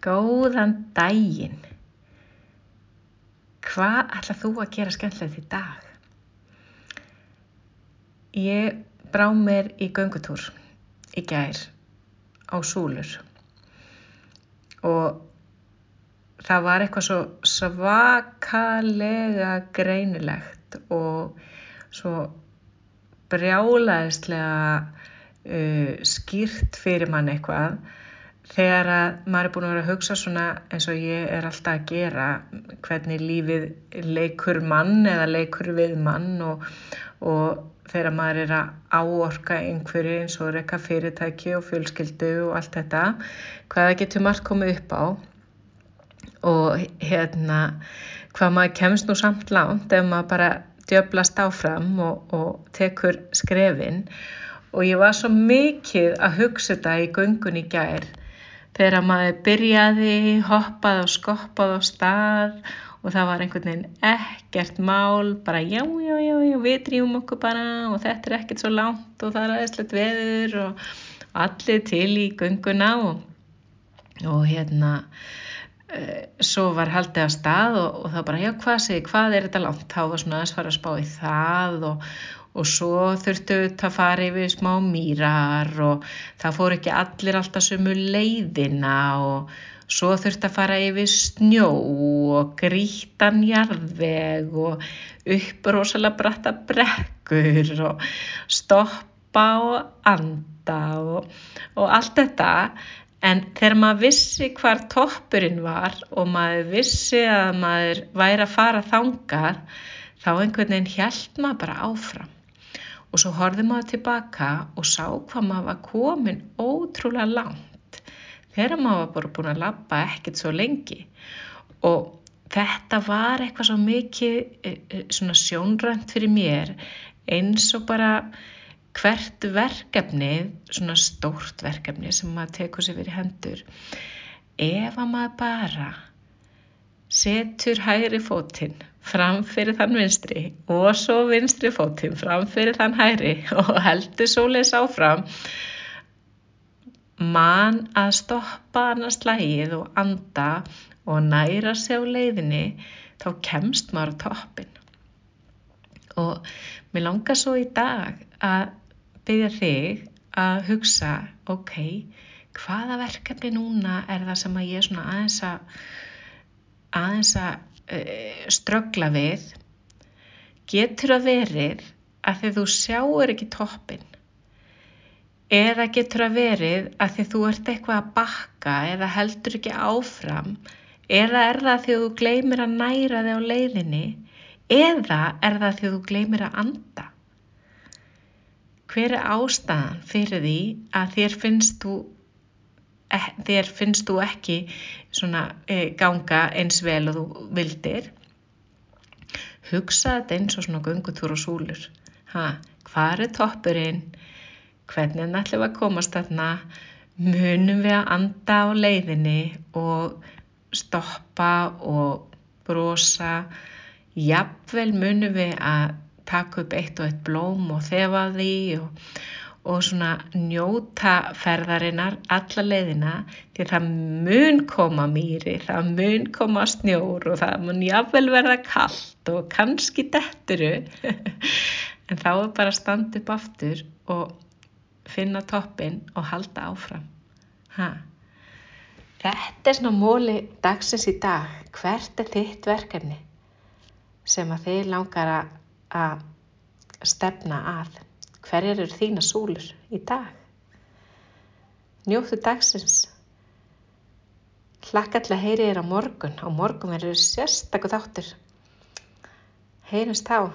Góðan daginn. Hvað ætlað þú að gera skemmtilegt í dag? Ég brá mér í göngutúr í gær á Súlur og það var eitthvað svo svakalega greinilegt og svo brjálaðislega uh, skýrt fyrir mann eitthvað þegar að maður er búin að vera að hugsa svona eins og ég er alltaf að gera hvernig lífið leikur mann eða leikur við mann og, og þegar maður er að áorka einhverju eins og reyka fyrirtæki og fjölskyldu og allt þetta hvaða getur margt komið upp á. Og hérna hvað maður kemst nú samt langt ef maður bara djöblast áfram og, og tekur skrefin. Og ég var svo mikið að hugsa þetta í göngun í gær þegar maður byrjaði, hoppaði og skoppaði á stað og það var einhvern veginn ekkert mál, bara já, já, já, já við drýjum okkur bara og þetta er ekkert svo langt og það er aðeinslegt veður og allir til í gunguna og, og hérna, svo var haldið á stað og, og það bara, já, hvað segir, hvað er þetta langt? Þá var svona aðeins fara að spá í það og og svo þurftu þetta að fara yfir smá mýrar og það fór ekki allir alltaf sömu leiðina og svo þurftu að fara yfir snjó og grítan jarðveg og upp rosalega bratta brekkur og stoppa og anda og, og allt þetta en þegar maður vissi hvar toppurinn var og maður vissi að maður væri að fara þangað þá einhvern veginn held maður bara áfram. Og svo horfið maður tilbaka og sá hvað maður var komin ótrúlega langt. Þegar maður var bara búin að lappa ekkert svo lengi. Og þetta var eitthvað svo mikið eh, eh, svona sjónrönd fyrir mér eins og bara hvert verkefni, svona stórt verkefni sem maður tekur sér fyrir hendur ef að maður bara setur hægri fótinn fram fyrir þann vinstri og svo vinstri fótinn fram fyrir þann hægri og heldur sóleis áfram mann að stoppa annars lægið og anda og næra sig á leiðinni þá kemst maður á toppin og mér langar svo í dag að byggja þig að hugsa ok, hvaða verkefni núna er það sem að ég er svona aðeins að aðeins að uh, ströggla við? Getur að verið að því þú sjáur ekki toppin eða getur að verið að því þú ert eitthvað að bakka eða heldur ekki áfram? Eða er það því þú gleymir að næra þig á leiðinni? Eða er það því þú gleymir að anda hver er ástæðan fyrir því að þér finnst þú þér finnst þú ekki svona e, ganga eins vel og þú vildir? Hugsa þetta eins og svona gungutúr og súlur. Hvað er toppurinn? Hvernig er nættilega að komast þarna? Munum við að anda á leiðinni og stoppa og brosa? Jafnvel munum við að taka upp eitt og eitt blóm og þefa því og og svona njóta ferðarinnar alla leiðina því það mun koma mýri, það mun koma snjór og það mun jáfnvel verða kallt og kannski detturu en þá er bara að standa upp aftur og finna toppin og halda áfram. Ha. þetta er svona móli dagsins í dag. Hvert er þitt verkefni sem að þið langar að stefna að Hverjar eru þína súlur í dag? Njóttu dagsins. Hlakka til að heyri þér á morgun. Á morgun verður sérstakku þáttur. Heyrums þá.